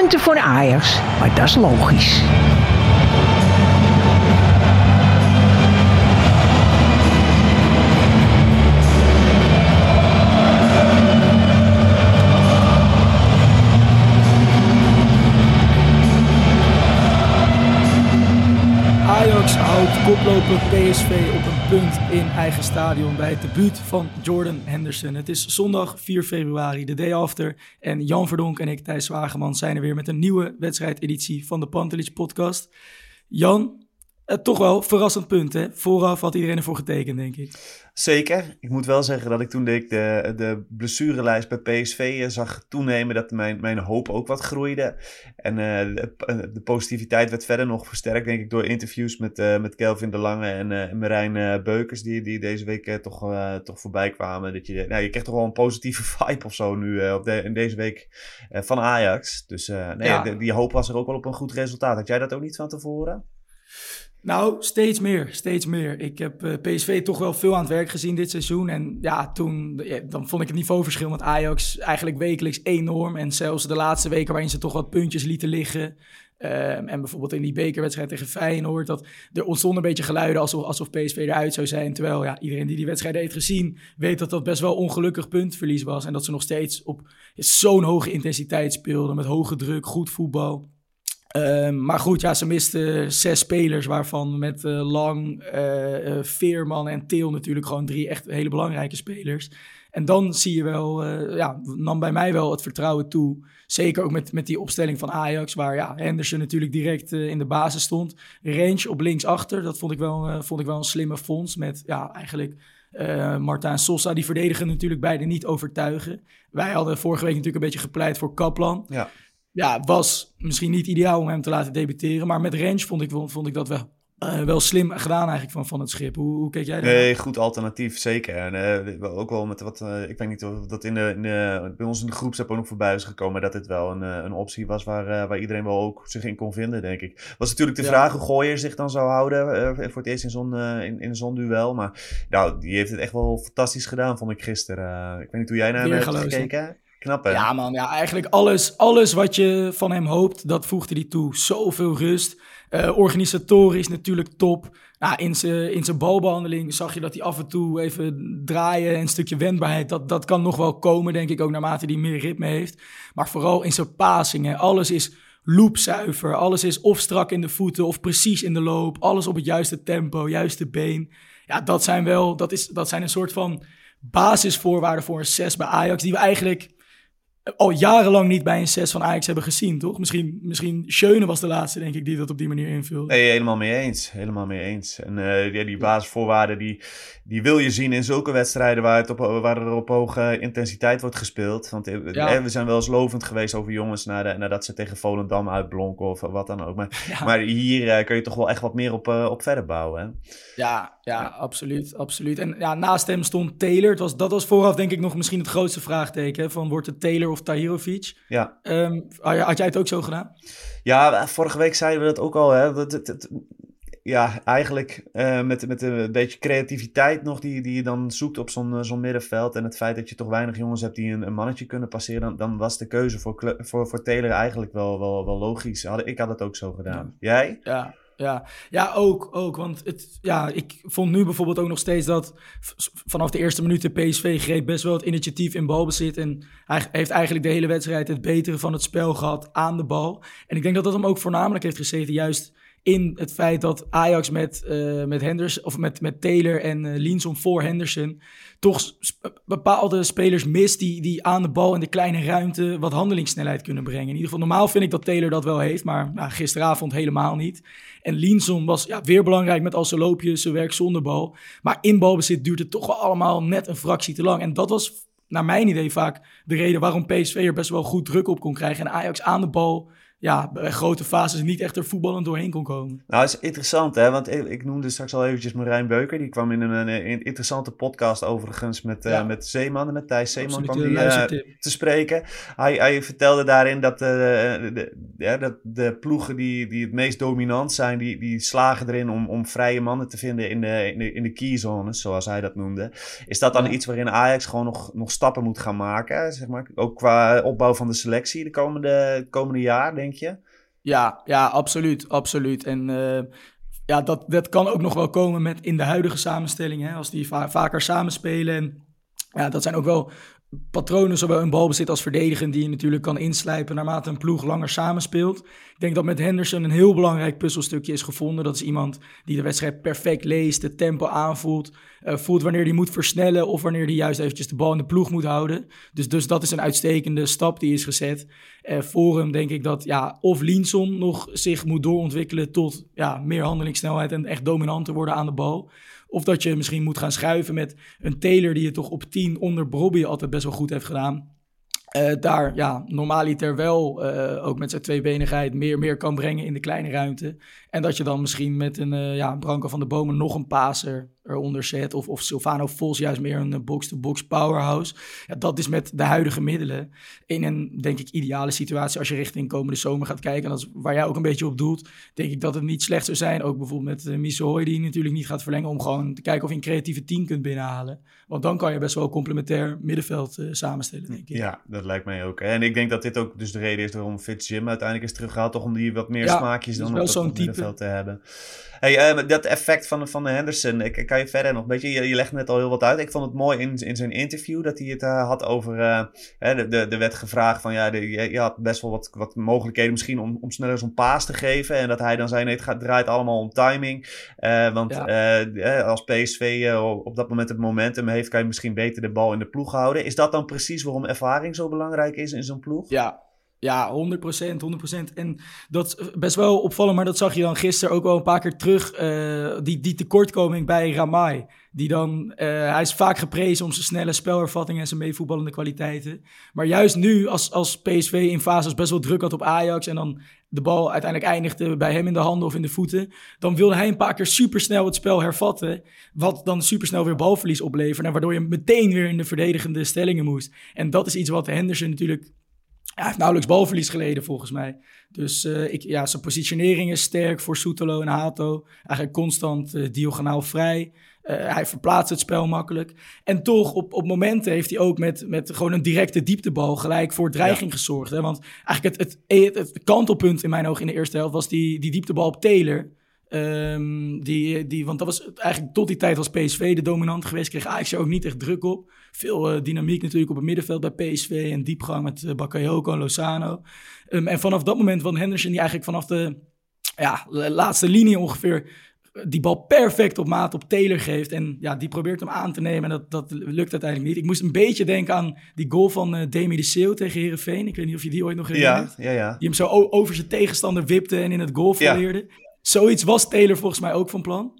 Punten voor Ajax, maar dat is logisch. Ajax houdt koploper PSV op een punt in eigen stadion bij het debuut van Jordan Henderson. Het is zondag 4 februari, de day after. En Jan Verdonk en ik, Thijs Wageman, zijn er weer met een nieuwe wedstrijdeditie van de Pantelich podcast. Jan, toch wel verrassend punt hè? Vooraf had iedereen ervoor getekend, denk ik. Zeker. Ik moet wel zeggen dat ik toen ik de, de blessurelijst bij PSV zag toenemen, dat mijn, mijn hoop ook wat groeide. En uh, de, de, positiviteit werd verder nog versterkt, denk ik, door interviews met, uh, met Kelvin de Lange en uh, Marijn Beukers, die, die deze week toch, toch voorbij kwamen. Dat je, nou, je krijgt toch wel een positieve vibe of zo nu op de, in deze week van Ajax. Dus nee, ja. de, die hoop was er ook wel op een goed resultaat. Had jij dat ook niet van tevoren? Nou, steeds meer, steeds meer. Ik heb uh, PSV toch wel veel aan het werk gezien dit seizoen. En ja, toen dan vond ik het niveauverschil met Ajax eigenlijk wekelijks enorm. En zelfs de laatste weken waarin ze toch wat puntjes lieten liggen. Uh, en bijvoorbeeld in die bekerwedstrijd tegen Feyenoord, dat er ontstonden een beetje geluiden alsof, alsof PSV eruit zou zijn. Terwijl ja, iedereen die die wedstrijd heeft gezien, weet dat dat best wel ongelukkig puntverlies was. En dat ze nog steeds op zo'n hoge intensiteit speelden, met hoge druk, goed voetbal. Uh, maar goed, ja, ze misten zes spelers, waarvan met uh, Lang, uh, Veerman en Teel natuurlijk gewoon drie echt hele belangrijke spelers. En dan zie je wel, ja, nam bij mij wel het vertrouwen toe. Zeker ook met, met die opstelling van Ajax, waar ja, Henderson natuurlijk direct in de basis stond. Range op linksachter, dat vond ik wel, vond ik wel een slimme fonds. Met ja, eigenlijk uh, Marta Sosa, die verdedigen natuurlijk beide niet overtuigen. Wij hadden vorige week natuurlijk een beetje gepleit voor Kaplan. Ja ja, was misschien niet ideaal om hem te laten debuteren. Maar met range vond ik, vond ik dat wel, uh, wel slim gedaan eigenlijk van, van het schip. Hoe, hoe keek jij daar? Nee, goed alternatief, zeker. En uh, ook wel met wat, uh, ik weet niet of dat in de, in de, bij ons in de groepsapp ook nog voorbij is gekomen, dat dit wel een, een optie was waar, waar iedereen wel ook zich in kon vinden, denk ik. Was natuurlijk de ja. vraag hoe Gooier zich dan zou houden voor het eerst in zo'n in, in zo'n duel. Maar nou, die heeft het echt wel fantastisch gedaan, vond ik gisteren. ik weet niet hoe jij naar hem hebt gekeken. Knap? Ja, man. Ja, eigenlijk alles, alles wat je van hem hoopt, dat voegde hij toe. Zoveel rust. Uh, organisatorisch natuurlijk top. Nou, in zijn in balbehandeling zag je dat hij af en toe even draaien en een stukje wendbaarheid. Dat, dat kan nog wel komen, denk ik, ook naarmate hij meer ritme heeft. Maar vooral in zijn passingen. Alles is loopzuiver. Alles is of strak in de voeten of precies in de loop. Alles op het juiste tempo, juiste been. Ja, dat zijn wel, dat, is, dat zijn een soort van basisvoorwaarden voor een 6 bij Ajax. Die we eigenlijk al jarenlang niet bij een 6 van Ajax hebben gezien, toch? Misschien, misschien Schöne was de laatste, denk ik, die dat op die manier invulde. Nee, helemaal mee eens. Helemaal mee eens. En uh, ja, die basisvoorwaarden, die, die wil je zien in zulke wedstrijden waar, het op, waar er op hoge intensiteit wordt gespeeld. Want ja. we zijn wel eens lovend geweest over jongens nadat, nadat ze tegen Volendam uitblonken of wat dan ook. Maar, ja. maar hier uh, kun je toch wel echt wat meer op, op verder bouwen, hè? Ja, ja, absoluut, absoluut. En ja, naast hem stond Taylor. Het was, dat was vooraf denk ik nog misschien het grootste vraagteken. Van wordt het Taylor of Tahirovic? Ja. Um, had jij het ook zo gedaan? Ja, vorige week zeiden we dat ook al. Hè? Dat, dat, dat, ja, eigenlijk uh, met, met een beetje creativiteit nog die, die je dan zoekt op zo'n zo'n middenveld. En het feit dat je toch weinig jongens hebt die een, een mannetje kunnen passeren. Dan, dan was de keuze voor, voor, voor Taylor eigenlijk wel, wel, wel logisch. Had, ik had het ook zo gedaan. Ja. Jij? Ja, ja, ja ook, ook. Want het, ja, ik vond nu bijvoorbeeld ook nog steeds dat vanaf de eerste minuut de PSV greep best wel het initiatief in balbezit. En hij heeft eigenlijk de hele wedstrijd het betere van het spel gehad aan de bal. En ik denk dat dat hem ook voornamelijk heeft gezeten juist in het feit dat Ajax met, uh, met, Henderson, of met, met Taylor en uh, voor Henderson toch bepaalde spelers mist die, die aan de bal in de kleine ruimte wat handelingssnelheid kunnen brengen. In ieder geval, normaal vind ik dat Taylor dat wel heeft, maar nou, gisteravond helemaal niet. En Linson was ja, weer belangrijk met al zijn loopjes, zijn werk zonder bal. Maar in balbezit duurt het toch wel allemaal net een fractie te lang. En dat was naar mijn idee vaak de reden waarom PSV er best wel goed druk op kon krijgen. En Ajax aan de bal ja, bij grote fases niet echt er voetballend doorheen kon komen. Nou, dat is interessant hè, want ik noemde straks al eventjes Marijn Beuker. Die kwam in een, een interessante podcast overigens met, uh, met Zeeman, met Thijs Zeeman kwam die, uh, te spreken. Hij, hij vertelde daarin dat, uh, de, ja, dat de ploegen die, die het meest dominant zijn, die, die slagen erin om, om vrije mannen te vinden in de, in de, in de keyzones, zoals hij dat noemde. Is dat dan iets waarin Ajax gewoon nog, nog stappen moet gaan maken, zeg maar? Ook qua opbouw van de selectie de komende, komende jaar, denk ja, ja, absoluut, absoluut. En uh, ja, dat, dat kan ook nog wel komen met in de huidige samenstelling. Hè, als die vaker samenspelen. En ja, dat zijn ook wel patronen, zowel in balbezit als verdedigen, die je natuurlijk kan inslijpen naarmate een ploeg langer samenspeelt. Ik denk dat met Henderson een heel belangrijk puzzelstukje is gevonden. Dat is iemand die de wedstrijd perfect leest, de tempo aanvoelt, uh, voelt wanneer hij moet versnellen of wanneer hij juist eventjes de bal in de ploeg moet houden. Dus, dus dat is een uitstekende stap die is gezet. Uh, voor hem denk ik dat ja, of Linson nog zich moet doorontwikkelen tot ja, meer handelingssnelheid en echt dominant te worden aan de bal. Of dat je misschien moet gaan schuiven met een Taylor die je toch op 10 onder Bobby altijd best wel goed heeft gedaan. Uh, daar ja, normaliter wel uh, ook met zijn tweebenigheid meer, meer kan brengen in de kleine ruimte. En dat je dan misschien met een uh, ja, Branko van de Bomen nog een paser eronder zet. Of, of Silvano Vos juist meer een box-to-box powerhouse. Ja, dat is met de huidige middelen in een, denk ik, ideale situatie. Als je richting komende zomer gaat kijken, en dat is waar jij ook een beetje op doelt, denk ik dat het niet slecht zou zijn. Ook bijvoorbeeld met uh, Misohoy, die natuurlijk niet gaat verlengen, om gewoon te kijken of je een creatieve team kunt binnenhalen. Want dan kan je best wel complementair middenveld uh, samenstellen, denk ik. Ja, dat lijkt mij ook. En ik denk dat dit ook dus de reden is waarom Fitz Jim uiteindelijk is teruggehaald. Toch om die wat meer ja, smaakjes dan op dat te hebben. Hey, uh, dat effect van, van de Henderson, ik, kan je verder nog een beetje, je, je legt net al heel wat uit. Ik vond het mooi in, in zijn interview dat hij het uh, had over, uh, de, de, de werd gevraagd van ja, de, je, je, had best wel wat, wat mogelijkheden misschien om, om sneller zo'n paas te geven. En dat hij dan zei nee, het gaat, draait allemaal om timing. want ja. als PSV op dat moment het momentum heeft, kan je misschien beter de bal in de ploeg houden. Is dat dan precies waarom ervaring zo belangrijk is in zo'n ploeg? Ja, ja, 100%, 100%. En dat is best wel opvallend, maar dat zag je dan gisteren ook wel een paar keer terug. Uh, die, die tekortkoming bij Ramai. Die dan, uh, hij is vaak geprezen om zijn snelle spelervatting en zijn meevoetballende kwaliteiten. Maar juist nu, als, als PSV in fases best wel druk had op Ajax en dan de bal uiteindelijk eindigde bij hem in de handen of in de voeten, dan wilde hij een paar keer supersnel het spel hervatten, wat dan supersnel weer balverlies opleverde, en waardoor je meteen weer in de verdedigende stellingen moest. En dat is iets wat Henderson natuurlijk hij heeft nauwelijks balverlies geleden volgens mij. Dus uh, ik, ja, zijn positionering is sterk voor Soetelo en Hato. Eigenlijk constant uh, diagonaal vrij. Uh, hij verplaatst het spel makkelijk. En toch, op, op momenten heeft hij ook met, met gewoon een directe dieptebal gelijk voor dreiging ja. gezorgd. Hè? Want eigenlijk het, het, het, het, kantelpunt in mijn ogen in de eerste helft was die, die dieptebal op Taylor. Um, die, die, want dat was eigenlijk tot die tijd was PSV de dominant geweest. Kreeg Ajax er ook niet echt druk op. Veel uh, dynamiek natuurlijk op het middenveld bij PSV. En diepgang met uh, Bakayoko en Lozano. Um, en vanaf dat moment van Henderson, die eigenlijk vanaf de ja, laatste linie ongeveer die bal perfect op maat op Taylor geeft. En ja, die probeert hem aan te nemen. En dat, dat lukt uiteindelijk niet. Ik moest een beetje denken aan die goal van uh, Demi de Seeuw tegen Herenveen. Ik weet niet of je die ooit nog herinnert. Ja, ja, ja. Die hem zo over zijn tegenstander wipte en in het goal verleerde. Ja. Zoiets was Taylor volgens mij ook van plan.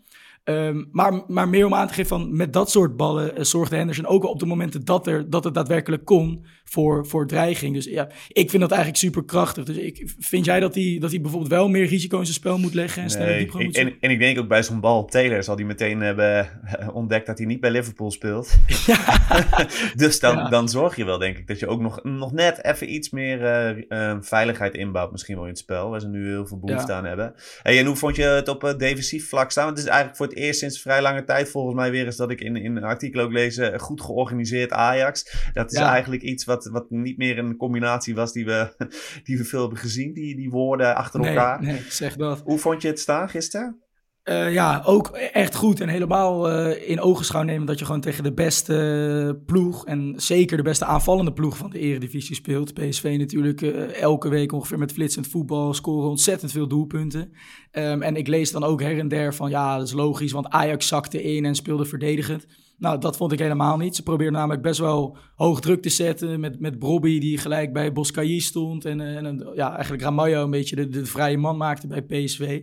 Um, maar, maar meer om aan te geven van met dat soort ballen uh, zorgde Henderson ook op de momenten dat, er, dat het daadwerkelijk kon voor, voor dreiging. Dus ja, ik vind dat eigenlijk super krachtig. Dus ik, vind jij dat hij dat bijvoorbeeld wel meer risico in zijn spel moet leggen en sneller nee, moet en, en ik denk ook bij zo'n bal Taylor zal hij meteen hebben ontdekt dat hij niet bij Liverpool speelt. Ja. dus dan, ja. dan zorg je wel denk ik dat je ook nog, nog net even iets meer uh, uh, veiligheid inbouwt misschien wel in het spel. Waar ze nu heel veel behoefte ja. aan hebben. Hey, en hoe vond je het op defensief vlak staan? Want het is eigenlijk voor het eerst sinds vrij lange tijd volgens mij weer eens dat ik in, in een artikel ook lees, goed georganiseerd Ajax. Dat is ja. eigenlijk iets wat, wat niet meer een combinatie was die we, die we veel hebben gezien, die, die woorden achter nee, elkaar. Nee, zeg dat. Hoe vond je het staan gisteren? Uh, ja, ook echt goed en helemaal uh, in ogenschouw nemen dat je gewoon tegen de beste ploeg en zeker de beste aanvallende ploeg van de eredivisie speelt. PSV natuurlijk elke week ongeveer met flitsend voetbal, scoren ontzettend veel doelpunten. Um, en ik lees dan ook her en der van ja, dat is logisch, want Ajax zakte in en speelde verdedigend. Nou, dat vond ik helemaal niet. Ze probeerden namelijk best wel hoog druk te zetten met, met Brobby die gelijk bij Boscaï stond en, en ja, eigenlijk Ramallo een beetje de, de vrije man maakte bij PSV.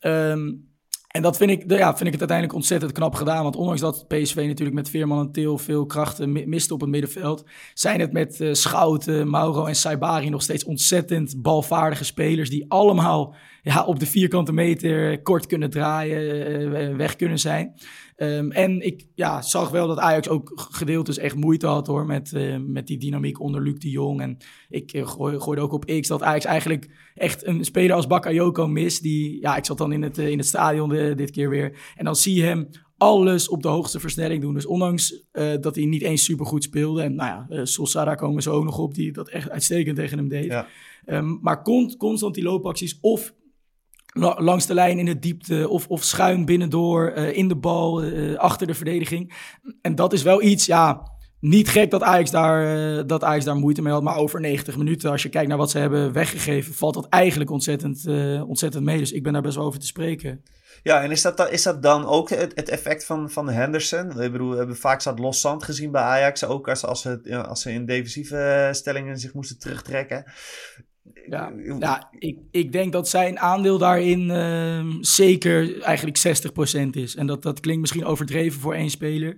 Um, en dat vind ik, ja, vind ik het uiteindelijk ontzettend knap gedaan. Want ondanks dat PSV natuurlijk met Veerman en Til veel krachten miste op het middenveld, zijn het met uh, Schouten, Mauro en Saibari nog steeds ontzettend balvaardige spelers. Die allemaal ja, op de vierkante meter kort kunnen draaien, uh, weg kunnen zijn. Um, en ik ja, zag wel dat Ajax ook gedeeltes echt moeite had hoor, met, uh, met die dynamiek onder Luc de Jong. En ik uh, gooide ook op X dat Ajax eigenlijk echt een speler als Bakayoko mist. Die, ja, ik zat dan in het, uh, in het stadion de, dit keer weer. En dan zie je hem alles op de hoogste versnelling doen. Dus ondanks dat hij niet eens supergoed speelde. En nou ja, Solsara komen ze ook nog op, die dat echt uitstekend tegen hem deed. Ja. Um, maar con constant die loopacties of langs de lijn in de diepte of, of schuin binnendoor, uh, in de bal, uh, achter de verdediging. En dat is wel iets, ja, niet gek dat Ajax, daar, uh, dat Ajax daar moeite mee had. Maar over 90 minuten, als je kijkt naar wat ze hebben weggegeven, valt dat eigenlijk ontzettend, ontzettend mee. Dus ik ben daar best wel over te spreken. Ja, en is dat, is dat dan ook het, het effect van, van Henderson? Ik bedoel, we hebben vaak zat los zand gezien bij Ajax. Ook als, als, ze, als ze in defensieve stellingen zich moesten terugtrekken. Ja, ja ik, ik denk dat zijn aandeel daarin uh, zeker eigenlijk 60% is. En dat, dat klinkt misschien overdreven voor één speler.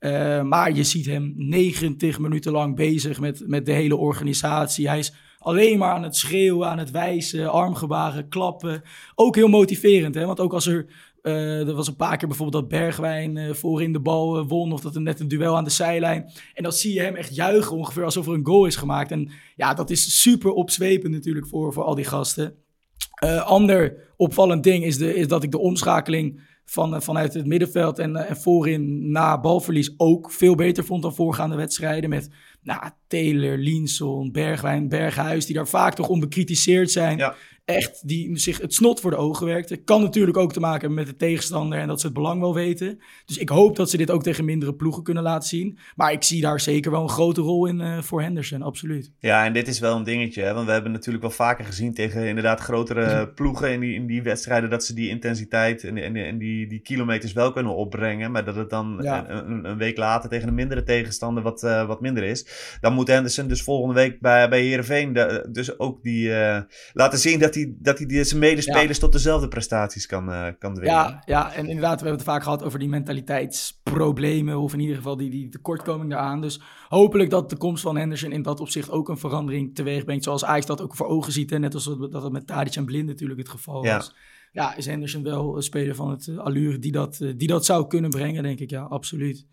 Uh, maar je ziet hem 90 minuten lang bezig met, met de hele organisatie. Hij is alleen maar aan het schreeuwen, aan het wijzen, armgebaren, klappen. Ook heel motiverend, hè? want ook als er er was een paar keer bijvoorbeeld dat Bergwijn uh, voorin de bal uh, won. Of dat er net een duel aan de zijlijn. En dan zie je hem echt juichen ongeveer alsof er een goal is gemaakt. En ja, dat is super opzwepend natuurlijk voor, voor al die gasten. ander opvallend ding is, de, is dat ik de omschakeling van, vanuit het middenveld en, en voorin na balverlies ook veel beter vond dan voorgaande wedstrijden. Met nou, Taylor, Linson, Bergwijn, Berghuis, die daar vaak toch onbekritiseerd zijn. Ja echt die zich het snot voor de ogen werkte. Kan natuurlijk ook te maken hebben met de tegenstander en dat ze het belang wel weten. Dus ik hoop dat ze dit ook tegen mindere ploegen kunnen laten zien. Maar ik zie daar zeker wel een grote rol in uh, voor Henderson, absoluut. Ja, en dit is wel een dingetje. Hè? Want we hebben natuurlijk wel vaker gezien tegen inderdaad grotere ploegen in die, in die wedstrijden... dat ze die intensiteit en, en, en die, die kilometers wel kunnen opbrengen. Maar dat het dan een, een, week later tegen een mindere tegenstander wat, uh, wat minder is. Dan moet Henderson dus volgende week bij, bij Heerenveen de, dus ook die uh, laten zien dat hij dat hij zijn medespelers tot dezelfde prestaties kan, uh, kan dwingen. Ja, ja, en inderdaad, we hebben het vaak gehad over die mentaliteitsproblemen, of in ieder geval die, die tekortkoming daaraan. Dus hopelijk dat de komst van Henderson in dat opzicht ook een verandering teweeg brengt, zoals Ajax dat ook voor ogen ziet. En net als dat het met Tadic en Blind natuurlijk het geval ja. was. Ja, is Henderson wel een speler van het uh, allure die dat, die dat zou kunnen brengen, denk ik. Ja, absoluut.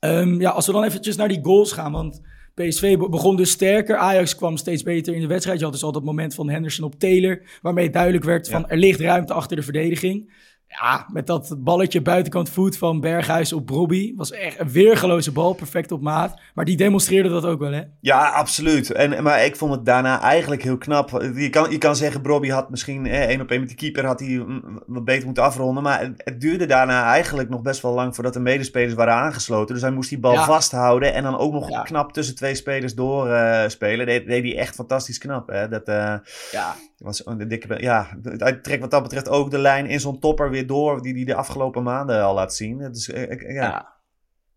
Um, ja, als we dan eventjes naar die goals gaan, want PSV begon dus sterker. Ajax kwam steeds beter in de wedstrijd. Je had dus al dat moment van Henderson op Taylor, waarmee duidelijk werd van er ligt ruimte achter de verdediging. Ja, met dat balletje buitenkant voet van Berghuis op Robbie. Was echt een weergeloze bal, perfect op maat. Maar die demonstreerde dat ook wel, hè? Ja, absoluut. En, maar ik vond het daarna eigenlijk heel knap. Je kan, je kan zeggen, Robbie had misschien één op één met de keeper... had hij wat beter moeten afronden. Maar het, duurde daarna eigenlijk nog best wel lang... voordat de medespelers waren aangesloten. Dus hij moest die bal vasthouden... en dan ook nog knap tussen twee spelers doorspelen. Uh, deed, deed hij echt fantastisch knap, hè? Dat, uh, ja. Was een dikke, ja, hij trekt wat dat betreft ook de lijn in zo'n topper weer door, die hij de afgelopen maanden al laat zien. Dus ja, ja.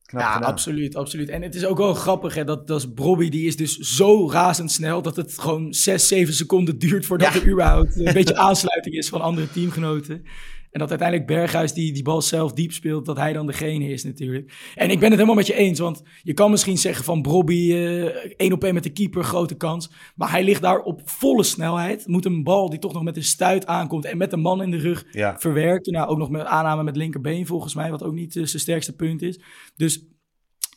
ja absoluut, absoluut. En het is ook wel grappig, hè, dat, dat Bobby, die is dus zo razendsnel dat het gewoon 6, 7 seconden duurt voordat er überhaupt een beetje aansluiting is van andere teamgenoten. En dat uiteindelijk Berghuis die die bal zelf diep speelt, dat hij dan degene is natuurlijk. En ik ben het helemaal met je eens, want je kan misschien zeggen van Brobby, uh, één op één met de keeper, grote kans. Maar hij ligt daar op volle snelheid. Moet een bal die toch nog met een stuit aankomt en met een man in de rug verwerken. Nou, ook nog met aanname met linkerbeen volgens mij, wat ook niet uh, zijn sterkste punt is. Dus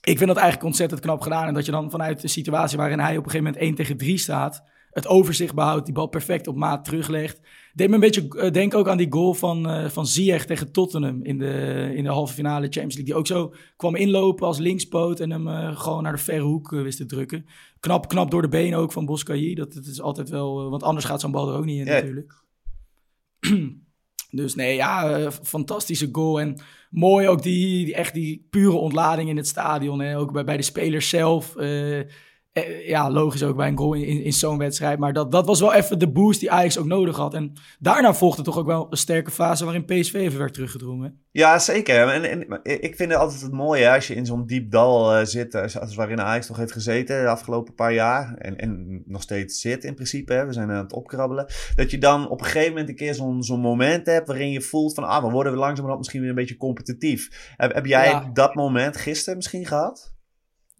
ik vind dat eigenlijk ontzettend knap gedaan. En dat je dan vanuit de situatie waarin hij op een gegeven moment 1 tegen 3 staat, het overzicht behoudt, die bal perfect op maat teruglegt. Deed me een beetje uh, denk ook aan die goal van, uh, van Ziyech tegen Tottenham in de, in de halve finale Champions League. Die ook zo kwam inlopen als linkspoot en hem uh, gewoon naar de verre hoek wist te drukken. Knap, knap door de benen ook van Boscaï. Dat, dat is altijd wel, want anders gaat zo'n bal er ook niet in ja. natuurlijk. Dus nee, ja, uh, fantastische goal. En mooi ook die, die, echt die pure ontlading in het stadion. Hè? Ook bij, bij de spelers zelf. Uh, eh, ja, logisch ook bij een goal in, in, zo'n wedstrijd. Maar dat, dat was wel even de boost die Ajax ook nodig had. En daarna volgde toch ook wel een sterke fase waarin PSV even werd teruggedrongen. Ja, zeker. En, en ik vind het altijd het mooie als je in zo'n diep dal uh, zit, als waarin Ajax toch heeft gezeten de afgelopen paar jaar. En, en nog steeds zit in principe. Hè. We zijn aan het opkrabbelen. Dat je dan op een gegeven moment een keer zo'n zo'n moment hebt waarin je voelt van, ah, we worden langzamerhand misschien weer een beetje competitief. Heb, heb jij dat moment gisteren misschien gehad?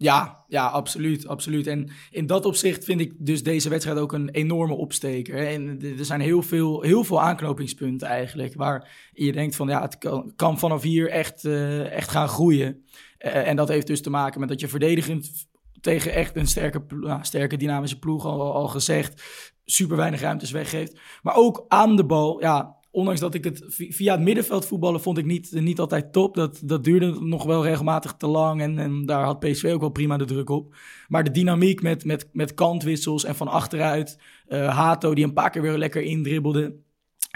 Ja, ja, absoluut, absoluut. En in dat opzicht vind ik dus deze wedstrijd ook een enorme opsteker. En er zijn heel veel, heel veel aanknopingspunten eigenlijk, waar je denkt van ja, het kan, kan vanaf hier echt, uh, echt gaan groeien. Uh, en dat heeft dus te maken met dat je verdedigend tegen echt een sterke, nou, sterke dynamische ploeg, al, al gezegd, super weinig ruimtes weggeeft. Maar ook aan de bal, ja, ondanks dat ik het via het middenveld voetballen vond ik niet, niet altijd top. Dat, dat duurde nog wel regelmatig te lang en, en daar had PSV ook wel prima de druk op. Maar de dynamiek met, met, met kantwissels en van achteruit. Uh, Hato die een paar keer weer lekker indribbelde.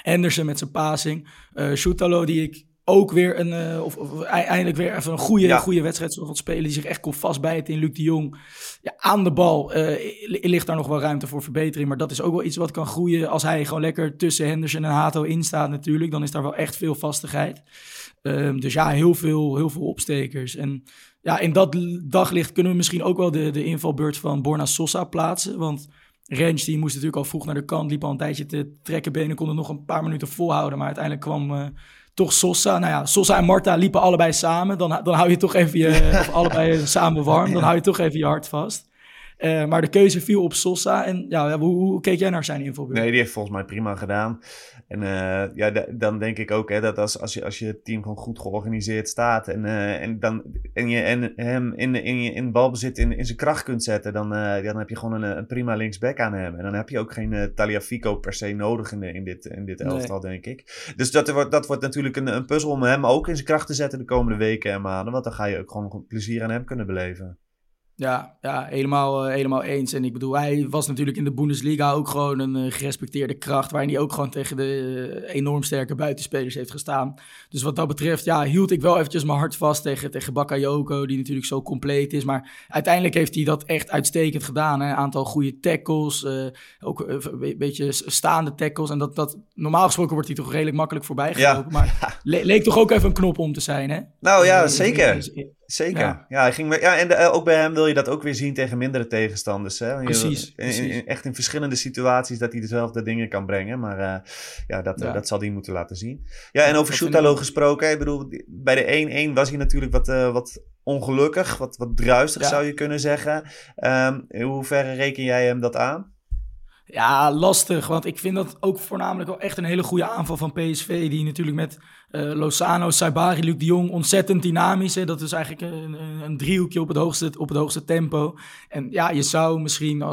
Anderson met zijn passing. Uh, die ik ook weer een, uh, of, of, eindelijk weer even een goede, ja. goede wedstrijd van spelen. Die zich echt kon vastbijten in Luc de Jong. Ja, aan de bal uh, ligt daar nog wel ruimte voor verbetering. Maar dat is ook wel iets wat kan groeien als hij gewoon lekker tussen Henderson en Hato instaat natuurlijk. Dan is daar wel echt veel vastigheid. Um, dus ja, heel veel, heel veel opstekers. En ja, in dat daglicht kunnen we misschien ook wel de, de invalbeurt van Borna Sosa plaatsen. Want Rens die moest natuurlijk al vroeg naar de kant, liep al een tijdje te trekken benen, kon nog een paar minuten volhouden. Maar uiteindelijk kwam... Uh, toch Sosa. Nou ja, Sosa en Marta liepen allebei samen. Dan, dan hou je toch even je, of allebei samen warm. Dan hou je toch even je hart vast. Uh, maar de keuze viel op Sosa. En ja, hoe, hoe keek jij naar zijn invalbeurt? Nee, die heeft volgens mij prima gedaan. En uh, ja, dan denk ik ook hè, dat als, als, je, als je team gewoon goed georganiseerd staat en, uh, en, dan, en je en hem in, in, in balbezit in, in zijn kracht kunt zetten, dan, dan heb je gewoon een, een prima linksback aan hem. En dan heb je ook geen Taliafico per se nodig in, in dit, in dit elftal, nee. denk ik. Dus dat wordt, dat wordt natuurlijk een, een puzzel om hem ook in zijn kracht te zetten de komende weken en maanden. Want dan ga je ook gewoon plezier aan hem kunnen beleven. Ja, ja helemaal, uh, helemaal eens. En ik bedoel, hij was natuurlijk in de Bundesliga ook gewoon een uh, gerespecteerde kracht. Waarin hij ook gewoon tegen de uh, enorm sterke buitenspelers heeft gestaan. Dus wat dat betreft, ja, hield ik wel eventjes mijn hart vast tegen, tegen Bakayoko. Die natuurlijk zo compleet is. Maar uiteindelijk heeft hij dat echt uitstekend gedaan. Hè? Een aantal goede tackles. ook een beetje staande tackles. En dat, dat, normaal gesproken wordt hij toch redelijk makkelijk voorbij gelopen. Ja. Maar le leek toch ook even een knop om te zijn, hè? Nou ja, zeker. Zeker. Ja, ja, hij ging, ja en de, ook bij hem wil je dat ook weer zien tegen mindere tegenstanders. Hè? Precies. In, in, echt in verschillende situaties dat hij dezelfde dingen kan brengen. Maar uh, ja, dat, ja. dat zal hij moeten laten zien. Ja, en over Shootalo gesproken. Ik bedoel, bij de 1-1 was hij natuurlijk wat, uh, wat ongelukkig. Wat, wat druistig zou je kunnen zeggen. Um, in hoeverre reken jij hem dat aan? Ja, lastig. Want ik vind dat ook voornamelijk wel echt een hele goede aanval van PSV. Die natuurlijk met uh, Lozano, Saibari, Luc de Jong ontzettend dynamisch. Hè? Dat is eigenlijk een, een, driehoekje op het, hoogste, op het hoogste tempo. En ja, je zou misschien,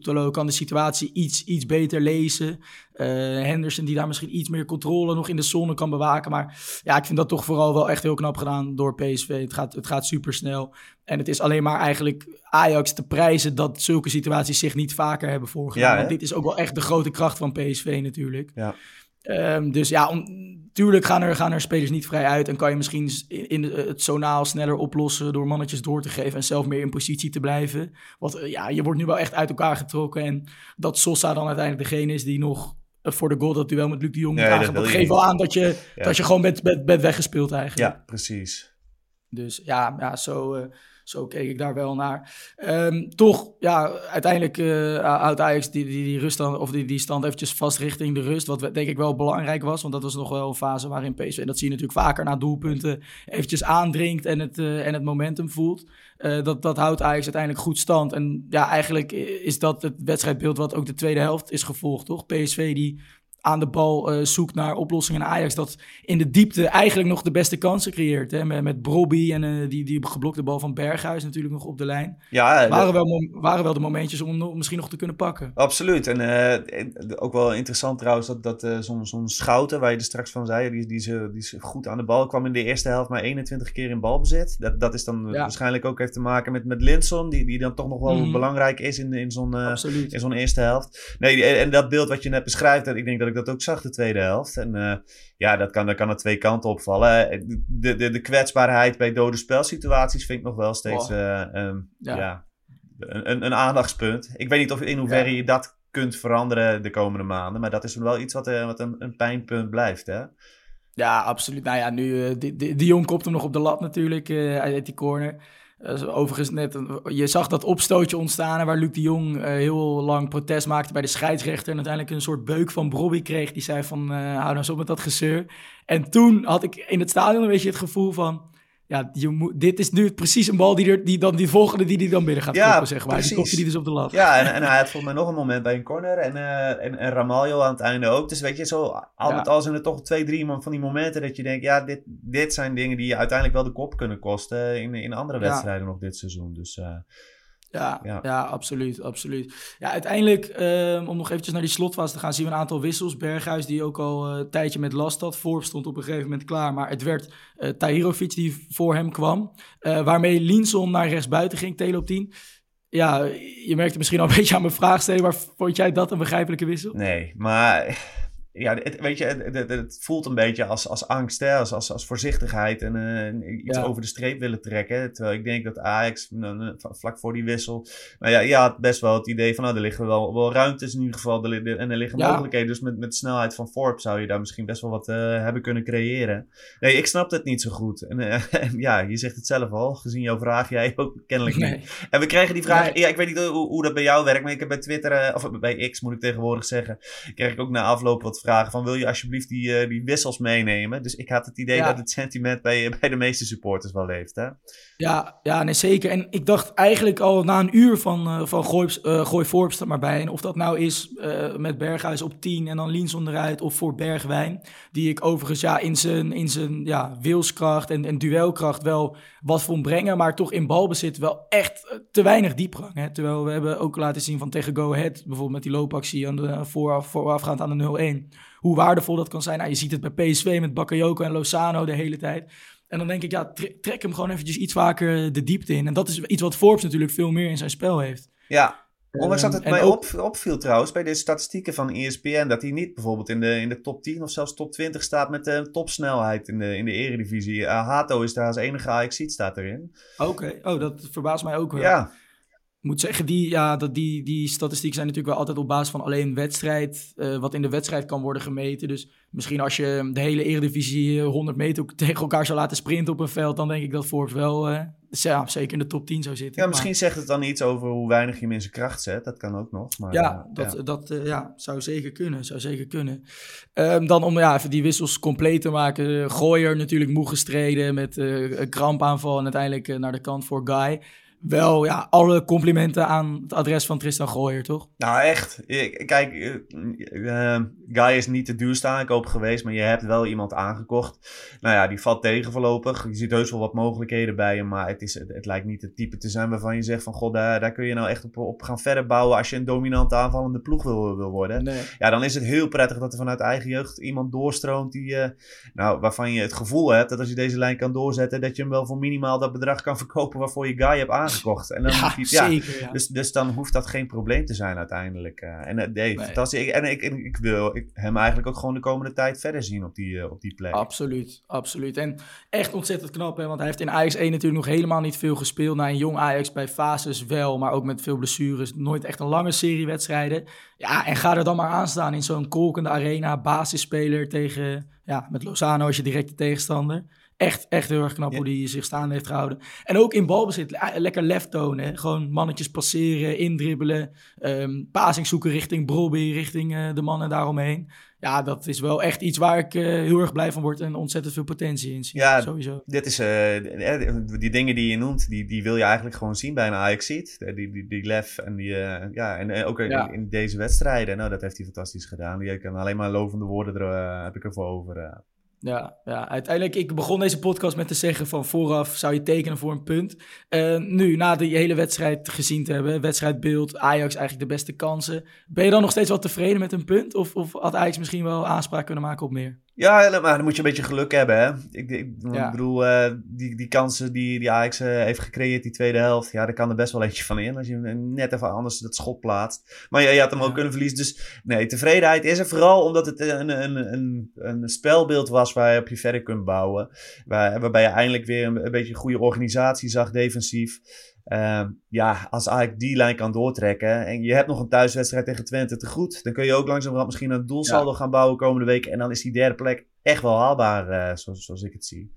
Tolo kan de situatie iets, iets beter lezen. Uh, Henderson die daar misschien iets meer controle nog in de zone kan bewaken. Maar ja, ik vind dat toch vooral wel echt heel knap gedaan door PSV. Het gaat, het gaat super snel. En het is alleen maar eigenlijk Ajax te prijzen dat zulke situaties zich niet vaker hebben voorgedaan. Ja, Want dit is ook wel echt de grote kracht van PSV natuurlijk. Ja. Um, dus ja, natuurlijk gaan er, gaan er spelers niet vrij uit. En kan je misschien in, in het zonaal sneller oplossen door mannetjes door te geven en zelf meer in positie te blijven. Want uh, ja, je wordt nu wel echt uit elkaar getrokken. En dat Sosa dan uiteindelijk degene is die nog voor de goal dat duel met Luc de Jong nee, aangaan. Dat, dat geeft wel aan dat je, ja. dat je gewoon bent, bent, bent weggespeeld eigenlijk. Ja, precies. Dus ja, ja zo, uh, zo keek ik daar wel naar. Um, toch, ja, uiteindelijk uh, houdt Ajax die, die, die, rust of die, die stand eventjes vast richting de rust. Wat denk ik wel belangrijk was, want dat was nog wel een fase waarin PSV, en dat zie je natuurlijk vaker na doelpunten, eventjes aandringt en het, uh, en het momentum voelt. Uh, dat, dat houdt Ajax uiteindelijk goed stand. En ja, eigenlijk is dat het wedstrijdbeeld wat ook de tweede helft is gevolgd, toch? PSV die aan de bal uh, zoekt naar oplossingen. En Ajax dat in de diepte eigenlijk nog de beste kansen creëert. Hè? Met, met Brobby en uh, die, die geblokte bal van Berghuis natuurlijk nog op de lijn. Ja, waren, wel, waren wel de momentjes om misschien nog te kunnen pakken. Absoluut. En uh, ook wel interessant trouwens dat, dat zo'n zo'n Schouten, waar je er straks van zei, die, die, ze, die is goed aan de bal. Kwam in de eerste helft maar 21 keer in balbezit. Dat, dat is dan ja. waarschijnlijk ook heeft te maken met, met Linson, die, die dan toch nog wel mm -hmm. belangrijk is in, in zo'n in zo'n eerste helft. Nee, en dat beeld wat je net beschrijft, dat ik denk dat ik dat ook zag, de tweede helft. En ja, dat kan, dat kan er twee kanten opvallen. De, de, de kwetsbaarheid bij dode spelsituaties vind ik nog wel steeds um, ja. ja. een, een aandachtspunt. Ik weet niet of in hoeverre je dat kunt veranderen de komende maanden. Maar dat is wel iets wat, wat een, een pijnpunt blijft, hè? Ja, absoluut. Nou ja, nu, uh, die, die, die jong kopt hem nog op de lat natuurlijk uh, uit die corner. Uh, overigens net, je zag dat opstootje ontstaan waar Luc de Jong heel lang protest maakte bij de scheidsrechter. En uiteindelijk een soort beuk van Brobby kreeg. Die zei van, hou nou eens op met dat gezeur. En toen had ik in het stadion een beetje het gevoel van ja, je moet, dit is nu precies een bal die, er, die dan die volgende die, die dan binnen gaat ja, zeg maar. Die die dus op de lat. Ja, en, en hij had volgens mij nog een moment bij een corner en, uh, en, en Ramaljo aan het einde ook. Dus weet je, zo al met al zijn er toch twee, drie van die momenten dat je denkt, ja, dit, dit zijn dingen die je uiteindelijk wel de kop kunnen kosten in, in andere wedstrijden nog dit seizoen. Dus... Uh, ja, ja, absoluut, absoluut. Ja, uiteindelijk, ehm, om nog eventjes naar die slotfase te gaan, zien we een aantal wissels. Berghuis, die ook al uh, een tijdje met last had. Forbes stond op een gegeven moment klaar, maar het werd uh, Tahirovic die voor hem kwam. Uh, waarmee Linson naar rechtsbuiten ging, tele op 10. Ja, je merkte misschien al een beetje aan mijn vraag stellen, maar vond jij dat een begrijpelijke wissel? Nee, maar ja, het, weet je, het, het, voelt een beetje als, als angst, hè? Als, als, als voorzichtigheid en uh, iets over de streep willen trekken. Terwijl ik denk dat Ajax nou, vlak voor die wissel. Nou ja, je had best wel het idee van, nou, er liggen wel, wel ruimtes in ieder geval. en er liggen mogelijkheden. Dus met, met de snelheid van Forbes zou je daar misschien best wel wat uh, hebben kunnen creëren. Nee, ik snap het niet zo goed. En, uh, ja, je zegt het zelf al, gezien jouw vraag, jij ook kennelijk niet. En we kregen die vraag, ja, ik weet niet hoe, hoe, dat bij jou werkt, maar ik heb bij Twitter, of bij X moet ik tegenwoordig zeggen, kreeg ik ook na afloop wat vragen van wil je alsjeblieft die, uh, die wissels meenemen. Dus ik had het idee dat het sentiment bij, bij de meeste supporters wel leeft. Hè? Ja, ja nee, zeker. En ik dacht eigenlijk al na een uur van, uh, van Gooi, uh, Gooi Forbes er maar bij. En of dat nou is met Berghuis op 10 en dan Liens onderuit of voor Bergwijn. Die ik overigens ja, in zijn, in zijn ja, wilskracht en, en duelkracht wel wat vond brengen. Maar toch in balbezit wel echt te weinig diepgang. Hè? Terwijl we hebben ook laten zien van tegen Go Ahead. Bijvoorbeeld met die loopactie aan de, vooraf, voorafgaand aan de 0-1 hoe waardevol dat kan zijn. Nou, je ziet het bij PSV met Bakayoko en Lozano de hele tijd. En dan denk ik, ja, trek hem gewoon eventjes iets vaker de diepte in. En dat is iets wat Forbes natuurlijk veel meer in zijn spel heeft. Ja, Ondanks dat het ehm, mij op, opviel trouwens bij de statistieken van ESPN, dat hij niet bijvoorbeeld in de, in de top 10 of zelfs top 20 staat met de topsnelheid in de, in de eredivisie. Uh, Hato is daar als enige ajax staat erin. Oké, oh, dat verbaast mij ook wel. Ja, moet zeggen, die, ja, dat die, die statistieken zijn natuurlijk wel altijd op basis van alleen wedstrijd. Uh, wat in de wedstrijd kan worden gemeten. Dus misschien als je de hele Eredivisie 100 eh, meter tegen elkaar zou laten sprinten op een veld. dan denk ik dat Forbes wel uh, ja, zeker in de top 10 zou zitten. Ja, misschien zegt het dan iets over hoe weinig je hem in zijn kracht zet. Dat kan ook nog. Maar, ja, dat, ja. dat ja, zou zeker kunnen. Zou zeker kunnen. Um, dan om ja, even die wissels compleet te maken. Gooier natuurlijk moe gestreden met een krampaanval. En uiteindelijk naar de kant voor Guy wel ja, alle complimenten aan het adres van Tristan Gooier, toch? Nou, echt. Kijk, uh, Guy is niet de duurste aankoop geweest, maar je hebt wel iemand aangekocht. Nou ja, die valt tegen voorlopig. Je ziet heus wel wat mogelijkheden bij hem, maar het, is, het, lijkt niet het type te zijn waarvan je zegt van... God, daar, daar kun je nou echt op, op gaan verder bouwen als je een dominante aanvallende ploeg wil, wil worden. Nee. Ja, dan is het heel prettig dat er vanuit eigen jeugd iemand doorstroomt die, uh, nou, waarvan je het gevoel hebt dat als je deze lijn kan doorzetten, dat je hem wel voor minimaal dat bedrag kan verkopen waarvoor je Guy hebt aangekocht aangekocht. En dan ja, je, zeker, ja. Dus, dus dan hoeft dat geen probleem te zijn uiteindelijk. Uh, en uh, nee, nee. fantastisch. En ik, ik, ik wil ik, hem eigenlijk ook gewoon de komende tijd verder zien op die, uh, op die plek. Absoluut, absoluut. En echt ontzettend knap, hè, want hij heeft in Ajax 1 natuurlijk nog helemaal niet veel gespeeld. Na een jong Ajax bij fases wel, maar ook met veel blessures. Nooit echt een lange serie wedstrijden. Ja, en ga er dan maar aan staan in zo'n kolkende arena, basisspeler tegen, ja, met Lozano als je directe tegenstander. Echt, echt heel erg knap hoe hij zich staan heeft gehouden. En ook in balbezit, lekker left tonen. Gewoon mannetjes passeren, indribbelen. Um, passing zoeken richting Brobby, richting uh, de mannen daaromheen. Ja, dat is wel echt iets waar ik uh, heel erg blij van word en ontzettend veel potentie in zie. Ja, sowieso. Dit is, uh, die dingen die je noemt, die, die wil je eigenlijk gewoon zien bij een ajax Die, die, die lef en, die, ja, en ook ja. in, in, deze wedstrijden. Nou, dat heeft hij fantastisch gedaan. Die kan alleen maar lovende woorden er, heb ik ervoor over. Ja, ja, uiteindelijk, ik begon deze podcast met te zeggen van vooraf zou je tekenen voor een punt. Uh, nu, na de hele wedstrijd gezien te hebben, wedstrijdbeeld, Ajax eigenlijk de beste kansen. Ben je dan nog steeds wel tevreden met een punt? Of, of had Ajax misschien wel aanspraak kunnen maken op meer? Ja, maar dan moet je een beetje geluk hebben, hè. Ik, ik, ik bedoel, uh, die, die kansen die, die Ajax uh, heeft gecreëerd, die tweede helft, ja, daar kan er best wel eentje van in. Als je net even anders dat schot plaatst. Maar je had hem ook kunnen verliezen. Dus nee, tevredenheid is er vooral omdat het een, een, een, een spelbeeld was waar je op je verder kunt bouwen. Waar, waarbij je eindelijk weer een, een beetje een goede organisatie zag, defensief. Uh, ja, als Ajax die lijn kan doortrekken en je hebt nog een thuiswedstrijd tegen Twente te goed, dan kun je ook langzamerhand misschien een doelsaldo gaan bouwen komende week. En dan is die derde plek echt wel haalbaar, uh, zoals, zoals ik het zie.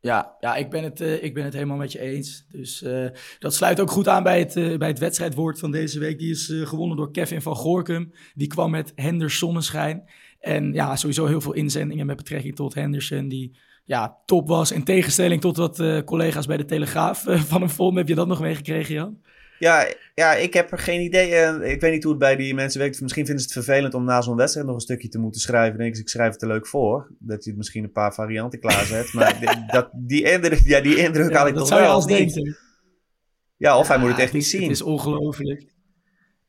Ja, ja ik, ben het, uh, ik ben het helemaal met je eens. Dus uh, dat sluit ook goed aan bij het, bij het wedstrijdwoord van deze week. Die is gewonnen door Kevin van Gorkum. Die kwam met Henders Zonneschijn. En ja, sowieso heel veel inzendingen met betrekking tot Henderson. Die ja, top was. In tegenstelling tot wat uh, collega's bij de Telegraaf uh, van hem vonden. Heb je dat nog meegekregen, Jan? Ja, ja, ik heb er geen idee. Uh, ik weet niet hoe het bij die mensen werkt. Misschien vinden ze het vervelend om na zo'n wedstrijd nog een stukje te moeten schrijven. Denk ik, ik schrijf het er leuk voor. Dat je misschien een paar varianten klaarzet. maar dat, die indruk, ja, die indruk ja, had ik toch wel. Dat zou je als denken. Ja, of ja, hij moet het echt niet zien. Het is ongelooflijk.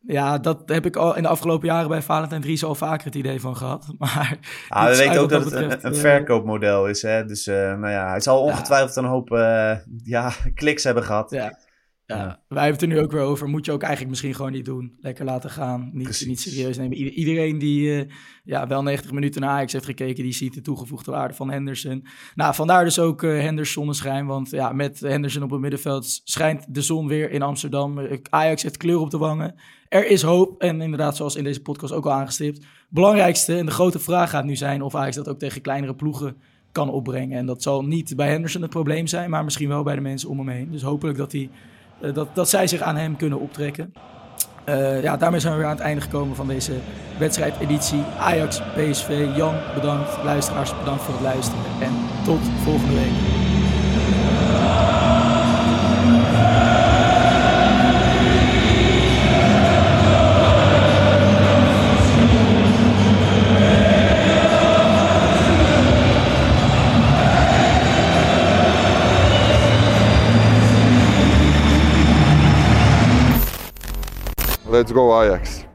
Ja, dat heb ik al in de afgelopen jaren bij Valentijn Dries al vaker het idee van gehad. Maar ah, we weten ook dat, het een, een, verkoopmodel is. Hè? Dus uh, nou ja, hij zal ongetwijfeld ja. een hoop uh, ja, kliks hebben gehad. Ja. Ja, wij hebben het er nu ook weer over. Moet je ook eigenlijk misschien gewoon niet doen. Lekker laten gaan. Niet, niet serieus nemen. iedereen die uh, ja, wel 90 minuten naar Ajax heeft gekeken, die ziet de toegevoegde waarde van Henderson. Nou, vandaar dus ook uh, Henders zonneschijn. Want ja, met Henderson op het middenveld schijnt de zon weer in Amsterdam. Ajax heeft kleur op de wangen. Er is hoop. En inderdaad, zoals in deze podcast ook al aangestipt. Belangrijkste en de grote vraag gaat nu zijn of Ajax dat ook tegen kleinere ploegen kan opbrengen. En dat zal niet bij Henderson het probleem zijn, maar misschien wel bij de mensen om hem heen. Dus hopelijk dat hij dat, dat zij zich aan hem kunnen optrekken. Uh, ja, daarmee zijn we weer aan het einde gekomen van deze wedstrijdeditie. Ajax, PSV, Jan, bedankt. Luisteraars, bedankt voor het luisteren. En tot volgende week. Let's go Ajax.